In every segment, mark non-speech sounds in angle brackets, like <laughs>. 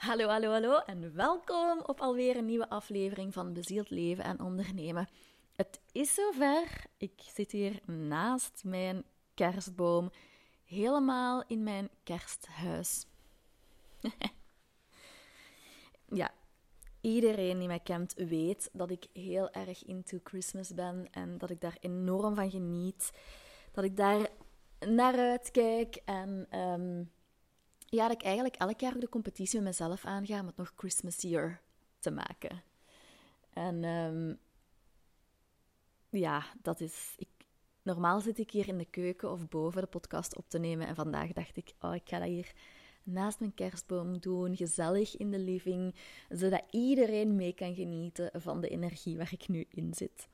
Hallo, hallo, hallo en welkom op alweer een nieuwe aflevering van Bezield Leven en Ondernemen. Het is zover. Ik zit hier naast mijn kerstboom, helemaal in mijn kersthuis. <laughs> ja, iedereen die mij kent weet dat ik heel erg into Christmas ben en dat ik daar enorm van geniet. Dat ik daar naar uitkijk en ehm, ja, dat ik eigenlijk elk jaar de competitie met mezelf aanga om het nog Christmas Year te maken. En um, ja, dat is. Ik, normaal zit ik hier in de keuken of boven de podcast op te nemen. En vandaag dacht ik, oh, ik ga dat hier naast mijn kerstboom doen, gezellig in de living, zodat iedereen mee kan genieten van de energie waar ik nu in zit.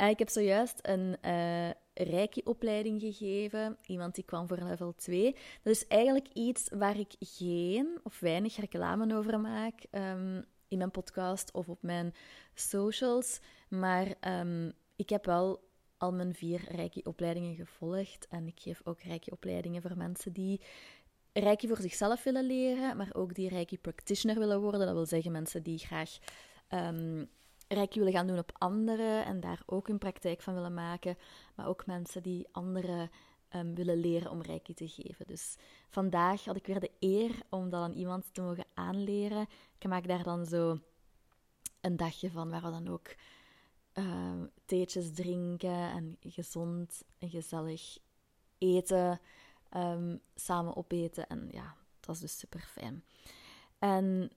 Uh, ik heb zojuist een uh, Reiki-opleiding gegeven. Iemand die kwam voor level 2. Dat is eigenlijk iets waar ik geen of weinig reclame over maak um, in mijn podcast of op mijn socials. Maar um, ik heb wel al mijn vier Reiki-opleidingen gevolgd. En ik geef ook Reiki-opleidingen voor mensen die Reiki voor zichzelf willen leren, maar ook die Reiki-practitioner willen worden. Dat wil zeggen mensen die graag um, Reiki willen gaan doen op anderen en daar ook hun praktijk van willen maken. Maar ook mensen die anderen um, willen leren om Reiki te geven. Dus vandaag had ik weer de eer om dat aan iemand te mogen aanleren. Ik maak daar dan zo een dagje van, waar we dan ook uh, theetjes drinken en gezond en gezellig eten, um, samen opeten. En ja, dat was dus super fijn. En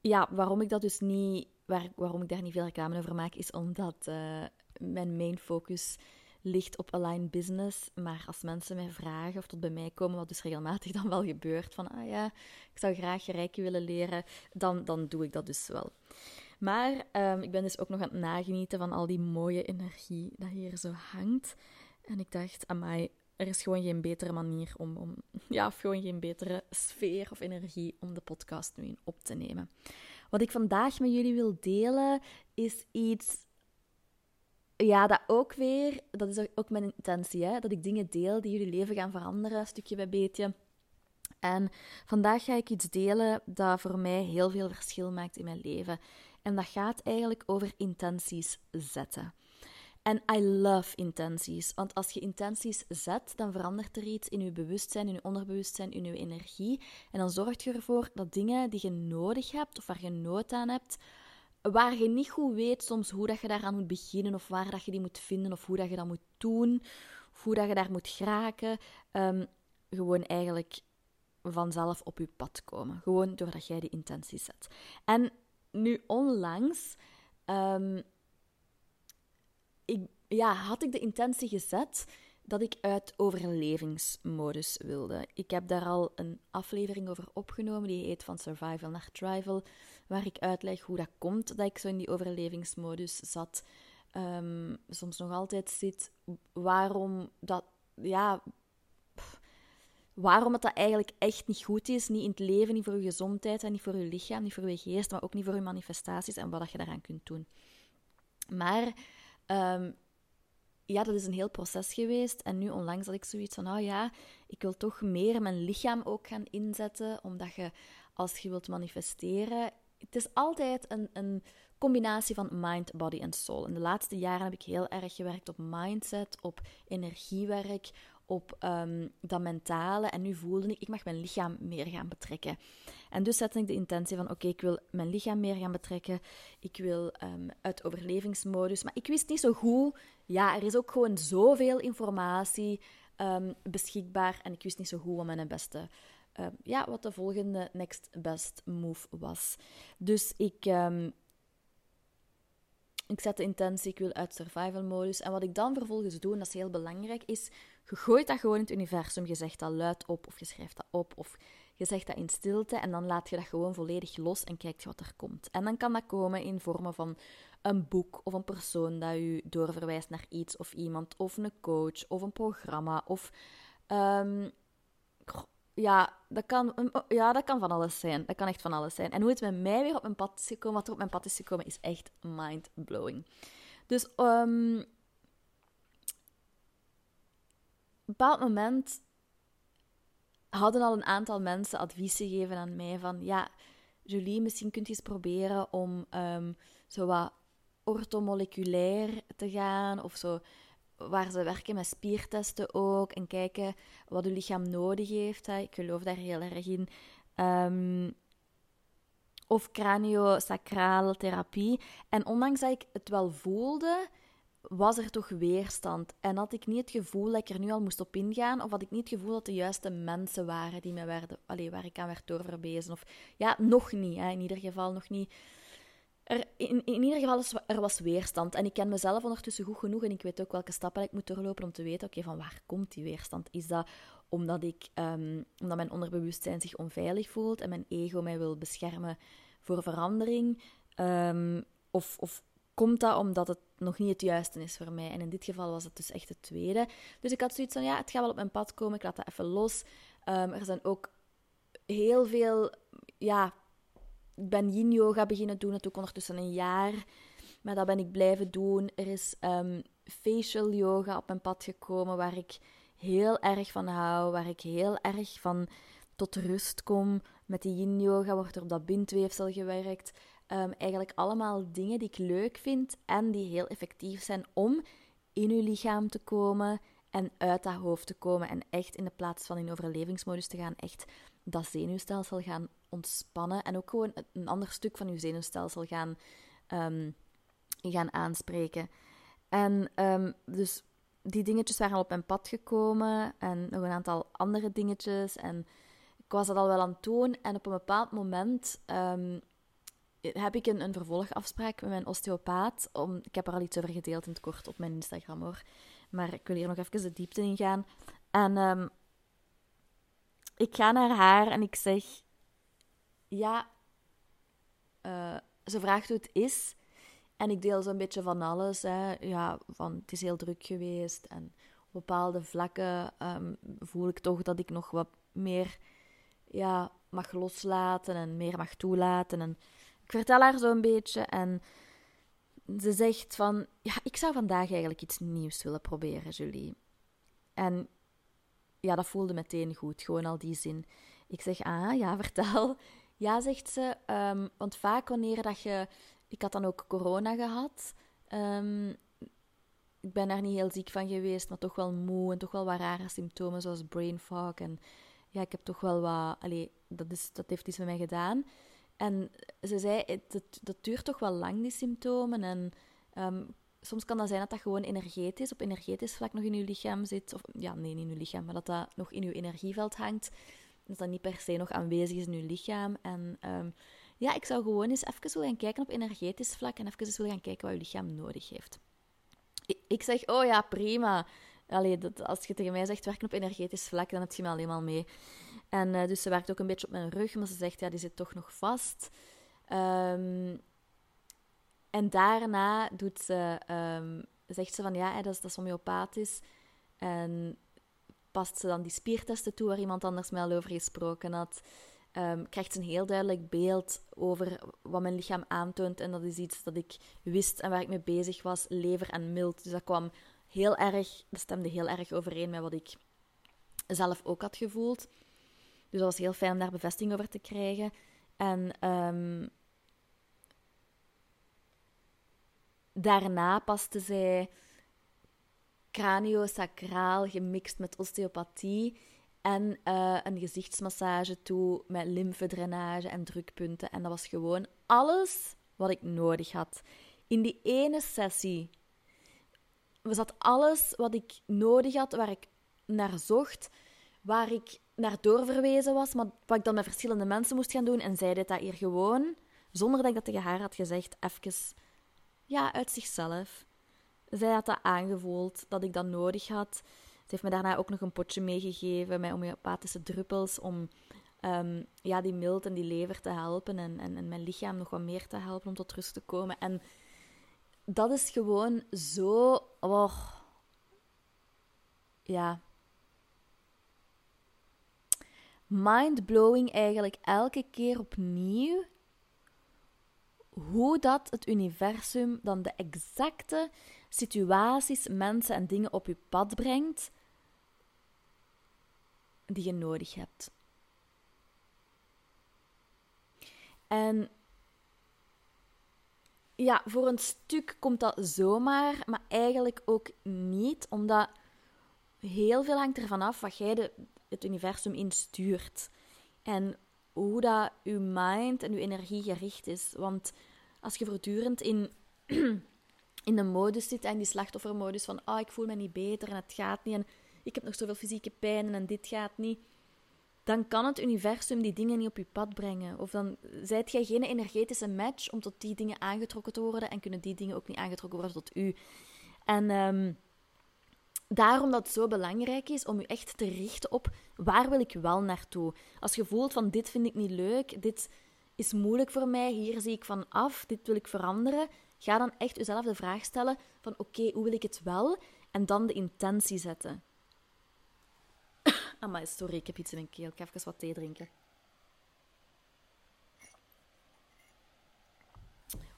ja, waarom ik dat dus niet, waar, waarom ik daar niet veel reclame over maak, is omdat uh, mijn main focus ligt op align business. Maar als mensen mij vragen of tot bij mij komen, wat dus regelmatig <laughs> dan wel gebeurt, van ah ja, ik zou graag reiki willen leren, dan, dan doe ik dat dus wel. Maar um, ik ben dus ook nog aan het nagenieten van al die mooie energie dat hier zo hangt. En ik dacht, amai, er is gewoon geen betere manier om, om <laughs> ja, of gewoon geen betere sfeer of energie om de podcast nu in op te nemen. Wat ik vandaag met jullie wil delen is iets ja, dat ook weer, dat is ook mijn intentie, hè? dat ik dingen deel die jullie leven gaan veranderen, stukje bij beetje. En vandaag ga ik iets delen dat voor mij heel veel verschil maakt in mijn leven. En dat gaat eigenlijk over intenties zetten. En I love intenties. Want als je intenties zet, dan verandert er iets in je bewustzijn, in je onderbewustzijn, in je energie. En dan zorgt je ervoor dat dingen die je nodig hebt of waar je nood aan hebt, waar je niet goed weet soms hoe dat je daaraan moet beginnen of waar dat je die moet vinden of hoe dat je dat moet doen of hoe dat je daar moet geraken, um, gewoon eigenlijk vanzelf op je pad komen. Gewoon doordat jij die intenties zet. En nu onlangs um, ik, ja, had ik de intentie gezet dat ik uit overlevingsmodus wilde. Ik heb daar al een aflevering over opgenomen, die heet Van Survival naar Thrival, waar ik uitleg hoe dat komt dat ik zo in die overlevingsmodus zat. Um, soms nog altijd zit, waarom dat, ja, waarom het dat eigenlijk echt niet goed is. Niet in het leven, niet voor je gezondheid en niet voor je lichaam, niet voor je geest, maar ook niet voor je manifestaties en wat dat je daaraan kunt doen. Maar um, ja, dat is een heel proces geweest. En nu onlangs had ik zoiets van, oh ja, ik wil toch meer mijn lichaam ook gaan inzetten, omdat je, als je wilt manifesteren, het is altijd een, een combinatie van mind, body en soul. In de laatste jaren heb ik heel erg gewerkt op mindset, op energiewerk, op um, dat mentale. En nu voelde ik, ik mag mijn lichaam meer gaan betrekken. En dus zette ik de intentie van, oké, ik wil mijn lichaam meer gaan betrekken. Ik wil um, uit overlevingsmodus. Maar ik wist niet zo goed, ja, er is ook gewoon zoveel informatie um, beschikbaar. En ik wist niet zo goed wat mijn beste... ja, wat de volgende next best move was. Dus ik ik zet de intentie, ik wil uit survival modus. En wat ik dan vervolgens doe, en dat is heel belangrijk, is je gooit dat gewoon in het universum. Je zegt dat luid op, of je schrijft dat op, of je zegt dat in stilte. En dan laat je dat gewoon volledig los en kijkt wat er komt. En dan kan dat komen in vormen van een boek of een persoon dat je doorverwijst naar iets of iemand, of een coach of een programma. Of um, ja, dat kan, ja, dat kan van alles zijn. Dat kan echt van alles zijn. En hoe het met mij weer op mijn pad is gekomen, wat er op mijn pad is gekomen, is echt mind-blowing. Dus um, op een bepaald moment hadden al een aantal mensen advies gegeven aan mij van ja, Julie, misschien kunt je eens proberen om um, zo wat ortomoleculair te gaan of zo waar ze werken met spiertesten ook en kijken wat je lichaam nodig heeft. Hè. Ik geloof daar heel erg in. Um, of craniosacrale therapie. En ondanks dat ik het wel voelde, was er toch weerstand. En had ik niet het gevoel dat ik er nu al moest op ingaan, of had ik niet het gevoel dat de juiste mensen waren die mij werden, allee, waar ik aan werd doorverwezen. Of ja, nog niet, hè, in ieder geval nog niet. Er, in, in ieder geval, er was weerstand. En ik ken mezelf ondertussen goed genoeg en ik weet ook welke stappen ik moet doorlopen om te weten, oké, van waar komt die weerstand? Is dat omdat, ik, um, omdat mijn onderbewustzijn zich onveilig voelt en mijn ego mij wil beschermen voor verandering? Um, of, of komt dat omdat het nog niet het juiste is voor mij? En in dit geval was het dus echt het tweede. Dus ik had zoiets van, ja, het gaat wel op mijn pad komen, ik laat dat even los. Um, er zijn ook heel veel, ja, ik ben yin yoga beginnen doen, het ook ondertussen een jaar. Maar dat ben ik blijven doen. Er is um, facial yoga op mijn pad gekomen, waar ik heel erg van hou, waar ik heel erg van tot rust kom. Met die yin yoga wordt er op dat bindweefsel gewerkt. Um, eigenlijk allemaal dingen die ik leuk vind en die heel effectief zijn om in uw lichaam te komen en uit dat hoofd te komen. En echt in de plaats van in overlevingsmodus te gaan, echt dat zenuwstelsel gaan ontspannen. En ook gewoon een ander stuk van uw zenuwstelsel gaan, um, gaan aanspreken. En um, dus die dingetjes waren op mijn pad gekomen. En nog een aantal andere dingetjes. En ik was dat al wel aan het doen. En op een bepaald moment heb ik een, een vervolgafspraak met mijn osteopaat. Om, ik heb er al iets over gedeeld in het kort op mijn Instagram hoor. Maar ik wil hier nog even de diepte in gaan. En um, ik ga naar haar en ik zeg: Ja, uh, ze vraagt hoe het is. En ik deel zo'n beetje van alles. Hè. Ja, van het is heel druk geweest. En op bepaalde vlakken um, voel ik toch dat ik nog wat meer ja, mag loslaten en meer mag toelaten. En ik vertel haar zo een beetje en ze zegt van, ja, ik zou vandaag eigenlijk iets nieuws willen proberen, Julie. En ja, dat voelde meteen goed, gewoon al die zin. Ik zeg, ah, ja, <laughs> vertel. Ja, zegt ze, um, want vaak wanneer dat je... Ik had dan ook corona gehad. Um, ik ben daar niet heel ziek van geweest, maar toch wel moe en toch wel wat rare symptomen, zoals brain fog. En ja, ik heb toch wel wat... Allee, dat, is, dat heeft iets met mij gedaan. En ze zei, dat, dat duurt toch wel lang, die symptomen. En um, soms kan dat zijn dat dat gewoon energetisch, op energetisch vlak nog in je lichaam zit. Of ja, nee, niet in je lichaam, maar dat dat nog in je energieveld hangt. Dat dat niet per se nog aanwezig is in je lichaam. En um, ja, ik zou gewoon eens even willen gaan kijken op energetisch vlak en even eens gaan kijken wat je lichaam nodig heeft. Ik, ik zeg, oh ja, prima. Allee, dat, als je tegen mij zegt werken op energetisch vlak, dan heb je me alleen mee. En uh, dus ze werkt ook een beetje op mijn rug, maar ze zegt, ja, die zit toch nog vast. Um, en daarna doet ze, um, zegt ze van, ja, dat is, dat is homeopathisch. En past ze dan die spiertesten toe waar iemand anders mij al over gesproken had. Um, krijgt ze een heel duidelijk beeld over wat mijn lichaam aantoont. En dat is iets dat ik wist en waar ik mee bezig was, lever en mild. Dus dat kwam heel erg, dat stemde heel erg overeen met wat ik zelf ook had gevoeld. Dus dat was heel fijn om daar bevestiging over te krijgen. En um, daarna paste zij craniosacraal gemixt met osteopathie en uh, een gezichtsmassage toe met lymfedrainage en drukpunten. En dat was gewoon alles wat ik nodig had. In die ene sessie was dat alles wat ik nodig had, waar ik naar zocht, waar ik naar doorverwezen was, maar wat ik dan met verschillende mensen moest gaan doen. En zij deed dat hier gewoon, zonder dat ik dat tegen haar had gezegd, even ja, uit zichzelf. Zij had dat aangevoeld, dat ik dat nodig had. Ze heeft me daarna ook nog een potje meegegeven met homeopathische druppels om um, ja, die mild en die lever te helpen en, en, en mijn lichaam nog wat meer te helpen om tot rust te komen. En dat is gewoon zo... Oh, ja, mind-blowing eigenlijk elke keer opnieuw hoe dat het universum dan de exacte situaties, mensen en dingen op je pad brengt die je nodig hebt. En ja, voor een stuk komt dat zomaar, maar eigenlijk ook niet, omdat heel veel hangt ervan af wat jij de, het universum instuurt. En hoe dat je mind en je energie gericht is. Want als je voortdurend in, <clears throat> in de modus zit en die slachtoffermodus van oh, ik voel me niet beter en het gaat niet en ik heb nog zoveel fysieke pijn en dit gaat niet, dan kan het universum die dingen niet op je pad brengen. Of dan zijt jij geen energetische match om tot die dingen aangetrokken te worden en kunnen die dingen ook niet aangetrokken worden tot u. En ehm, daarom dat het zo belangrijk is om je echt te richten op waar wil ik wel naartoe. Als je voelt van dit vind ik niet leuk, dit is moeilijk voor mij, hier zie ik van af, dit wil ik veranderen, ga dan echt jezelf de vraag stellen van oké, hoe wil ik het wel? En dan de intentie zetten. <coughs> Amai, sorry, ik heb iets in mijn keel. Ik ga even wat thee drinken.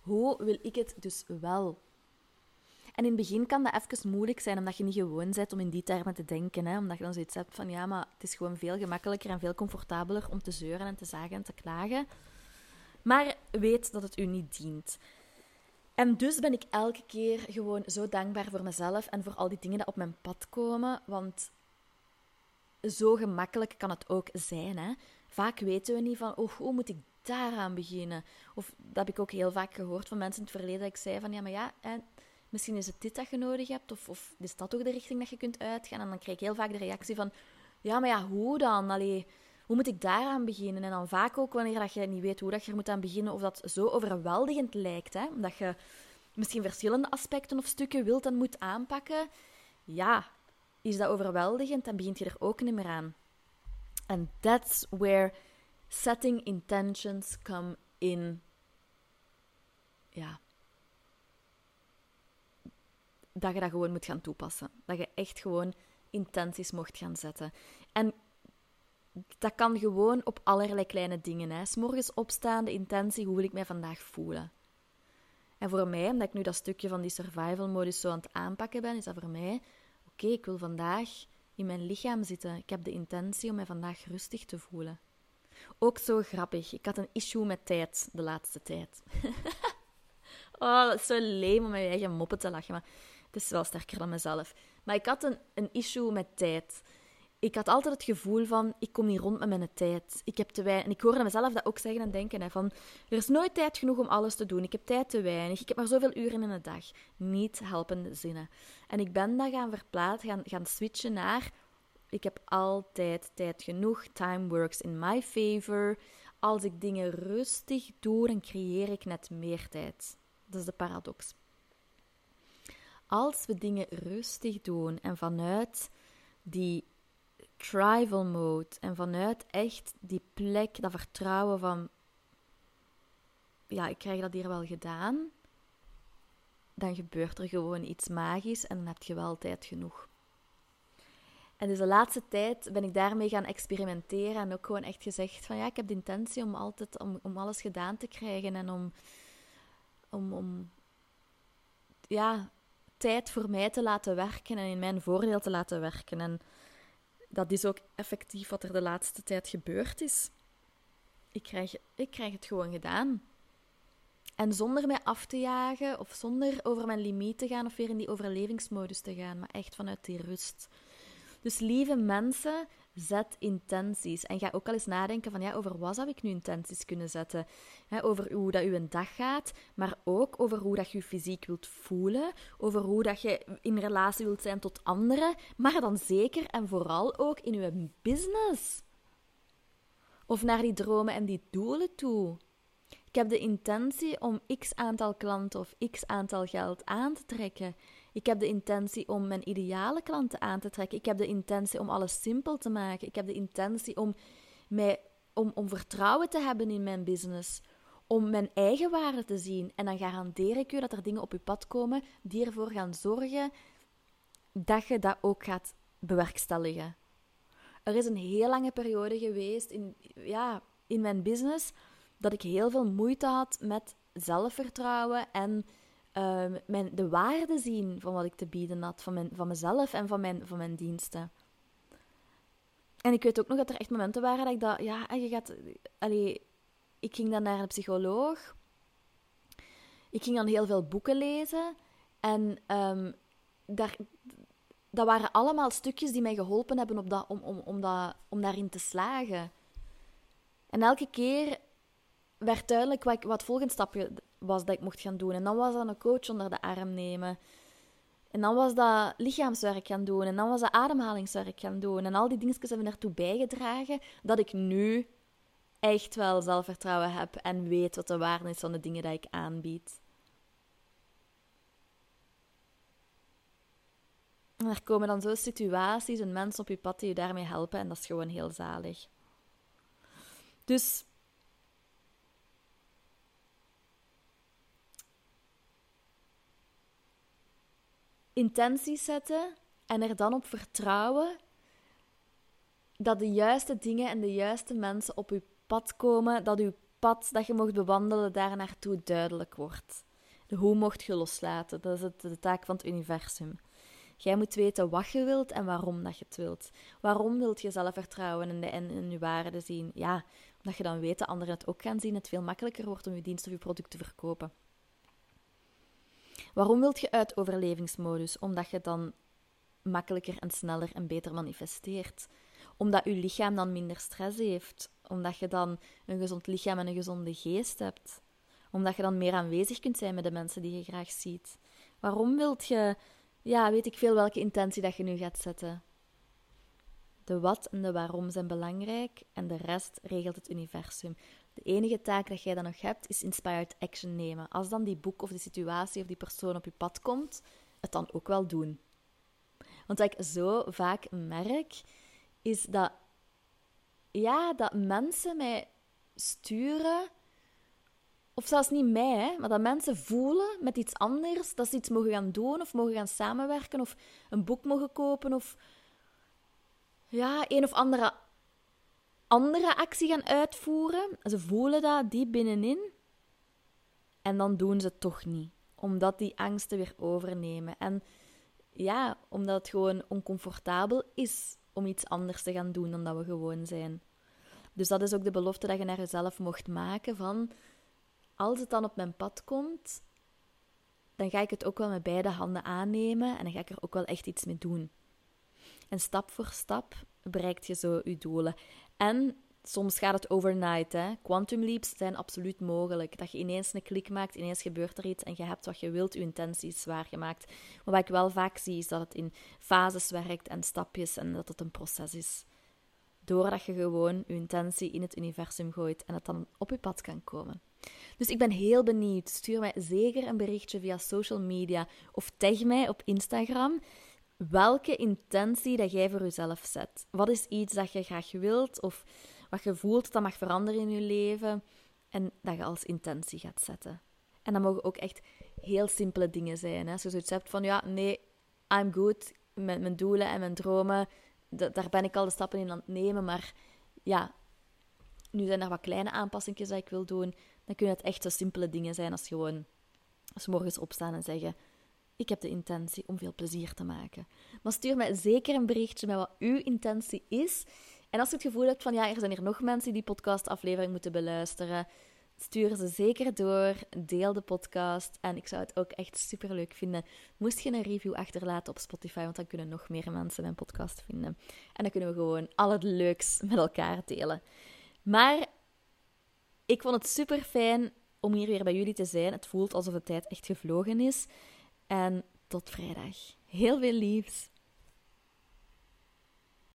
Hoe wil ik het dus wel? En in het begin kan dat even moeilijk zijn, omdat je niet gewoon bent om in die termen te denken. Hè? Omdat je dan zoiets hebt van, ja, maar het is gewoon veel gemakkelijker en veel comfortabeler om te zeuren en te zagen en te klagen. Maar weet dat het u niet dient. En dus ben ik elke keer gewoon zo dankbaar voor mezelf en voor al die dingen die op mijn pad komen. Want zo gemakkelijk kan het ook zijn. Hè? Vaak weten we niet van, oh, hoe moet ik daaraan beginnen? Of dat heb ik ook heel vaak gehoord van mensen in het verleden, dat ik zei van, ja, maar ja, misschien is het dit dat je nodig hebt, of, of is dat ook de richting dat je kunt uitgaan? En dan krijg ik heel vaak de reactie van, ja, maar ja, hoe dan? Allee, hoe moet ik daaraan beginnen? En dan vaak ook wanneer dat je niet weet hoe dat je er moet aan beginnen, of dat zo overweldigend lijkt, hè? omdat je misschien verschillende aspecten of stukken wilt en moet aanpakken. Ja, is dat overweldigend, dan begint je er ook niet meer aan. And that's where setting intentions come in. Ja. Dat je dat gewoon moet gaan toepassen. Dat je echt gewoon intenties mocht gaan zetten. En dat kan gewoon op allerlei kleine dingen. Hè. Morgens opstaan, de intentie, hoe wil ik mij vandaag voelen? En voor mij, omdat ik nu dat stukje van die survival modus zo aan het aanpakken ben, is dat voor mij Oké, ik wil vandaag in mijn lichaam zitten. Ik heb de intentie om mij vandaag rustig te voelen. Ook zo grappig. Ik had een issue met tijd de laatste tijd. <laughs> oh, dat is zo leem om mijn eigen moppen te lachen, maar het is wel sterker dan mezelf. Maar ik had een, een issue met tijd ik had altijd het gevoel van, ik kom niet rond met mijn tijd. Ik heb te weinig. En ik hoorde mezelf dat ook zeggen en denken, van, er is nooit tijd genoeg om alles te doen. Ik heb tijd te weinig. Ik heb maar zoveel uren in een dag. Niet helpende zinnen. En ik ben dat gaan verplaatsen, gaan, gaan switchen naar, ik heb altijd tijd genoeg. Time works in my favor. Als ik dingen rustig doe, dan creëer ik net meer tijd. Dat is de paradox. Als we dingen rustig doen en vanuit die tribal mode. En vanuit echt die plek, dat vertrouwen van, ja, ik krijg dat hier wel gedaan, dan gebeurt er gewoon iets magisch en dan heb je wel tijd genoeg. En dus de laatste tijd ben ik daarmee gaan experimenteren en ook gewoon echt gezegd van ja, ik heb de intentie om altijd om, om alles gedaan te krijgen en om, om, om ja, tijd voor mij te laten werken en in mijn voordeel te laten werken. En dat is ook effectief wat er de laatste tijd gebeurd is. Ik krijg, ik krijg het gewoon gedaan. En zonder mij af te jagen of zonder over mijn limiet te gaan of weer in die overlevingsmodus te gaan, maar echt vanuit die rust. Dus lieve mensen, zet intenties. En ga ook al eens nadenken van, ja, over wat zou ik nu intenties kunnen zetten? over hoe dat je een dag gaat, maar ook over hoe dat je je fysiek wilt voelen, over hoe dat je in relatie wilt zijn tot anderen, maar dan zeker en vooral ook in je business. Of naar die dromen en die doelen toe. Ik heb de intentie om x aantal klanten of x aantal geld aan te trekken. Ik heb de intentie om mijn ideale klanten aan te trekken. Ik heb de intentie om alles simpel te maken. Ik heb de intentie om, mij, om, om vertrouwen te hebben in mijn business. Om mijn eigen waarde te zien. En dan garandeer ik u dat er dingen op uw pad komen die ervoor gaan zorgen dat je dat ook gaat bewerkstelligen. Er is een heel lange periode geweest in, ja, in mijn business dat ik heel veel moeite had met zelfvertrouwen en Ehm, mijn, de waarde zien van wat ik te bieden had, van, mijn, van mezelf en van mijn, van mijn diensten. En ik weet ook nog dat er echt momenten waren dat ik dat, ja, je gaat, allee, ik ging dan naar een psycholoog. Ik ging dan heel veel boeken lezen. En um, daar, dat waren allemaal stukjes die mij geholpen hebben op dat, om, om, om, dat, om daarin te slagen. En elke keer werd duidelijk wat, wat het volgende stapje was dat ik mocht gaan doen. En dan was dat een coach onder de arm nemen. En dan was dat lichaamswerk gaan doen. En dan was dat ademhalingswerk gaan doen. En al die dingetjes hebben ertoe bijgedragen dat ik nu echt wel zelfvertrouwen heb en weet wat de waarde is van de dingen die ik aanbied. En er komen dan zo situaties en mensen op je pad die je daarmee helpen en dat is gewoon heel zalig. Dus intenties zetten en er dan op vertrouwen dat de juiste dingen en de juiste mensen op je pad komen, dat uw pad dat je mocht bewandelen daar naartoe duidelijk wordt. De hoe mocht je loslaten, dat is het, de taak van het universum. Jij moet weten wat je wilt en waarom dat je het wilt. Waarom wilt je zelfvertrouwen en, en, en je waarde zien? Ja, omdat je dan weet dat anderen het ook gaan zien, het veel makkelijker wordt om je dienst of je product te verkopen. Waarom wilt je uit overlevingsmodus? Omdat je dan makkelijker en sneller en beter manifesteert. Omdat je lichaam dan minder stress heeft. Omdat je dan een gezond lichaam en een gezonde geest hebt. Omdat je dan meer aanwezig kunt zijn met de mensen die je graag ziet. Waarom wilt je, ja, weet ik veel welke intentie dat je nu gaat zetten. De wat en de waarom zijn belangrijk en de rest regelt het universum. De enige taak dat jij dan nog hebt, is inspired action nemen. Als dan die boek of die situatie of die persoon op je pad komt, het dan ook wel doen. Want wat ik zo vaak merk, is dat, ja, dat mensen mij sturen, of zelfs niet mij, hè, maar dat mensen voelen met iets anders, dat ze iets mogen gaan doen of mogen gaan samenwerken of een boek mogen kopen of ja, een of andere andere actie gaan uitvoeren. Ze voelen dat diep binnenin. En dan doen ze het toch niet. Omdat die angsten weer overnemen. En ja, omdat het gewoon oncomfortabel is om iets anders te gaan doen dan dat we gewoon zijn. Dus dat is ook de belofte dat je naar jezelf mocht maken van... Als het dan op mijn pad komt, dan ga ik het ook wel met beide handen aannemen en dan ga ik er ook wel echt iets mee doen. En stap voor stap bereikt je zo je doelen. En soms gaat het overnight. Hè. Quantum leaps zijn absoluut mogelijk. Dat je ineens een klik maakt, ineens gebeurt er iets en je hebt wat je wilt, je intenties waargemaakt. Maar wat ik wel vaak zie, is dat het in fases werkt en stapjes en dat het een proces is. Doordat je gewoon je intentie in het universum gooit en het dan op je pad kan komen. Dus ik ben heel benieuwd. Stuur mij zeker een berichtje via social media of tag mij op Instagram welke intentie dat jij voor jezelf zet. Wat is iets dat je graag wilt of wat je voelt dat mag veranderen in je leven en dat je als intentie gaat zetten. En dat mogen ook echt heel simpele dingen zijn. Hè? Als je zoiets hebt van, ja, nee, I'm good met mijn doelen en mijn dromen, daar ben ik al de stappen in aan het nemen, maar ja, nu zijn er wat kleine aanpassingen die ik wil doen, dan kunnen het echt zo simpele dingen zijn als gewoon als morgens opstaan en zeggen, ik heb de intentie om veel plezier te maken. Maar stuur mij zeker een berichtje met wat uw intentie is. En als je het gevoel hebt van ja, er zijn hier nog mensen die podcastaflevering moeten beluisteren, stuur ze zeker door. Deel de podcast. En ik zou het ook echt super leuk vinden. Moest je een review achterlaten op Spotify, want dan kunnen nog meer mensen mijn podcast vinden. En dan kunnen we gewoon al het leuks met elkaar delen. Maar ik vond het super fijn om hier weer bij jullie te zijn. Het voelt alsof de tijd echt gevlogen is. En tot vrijdag. Heel veel liefs.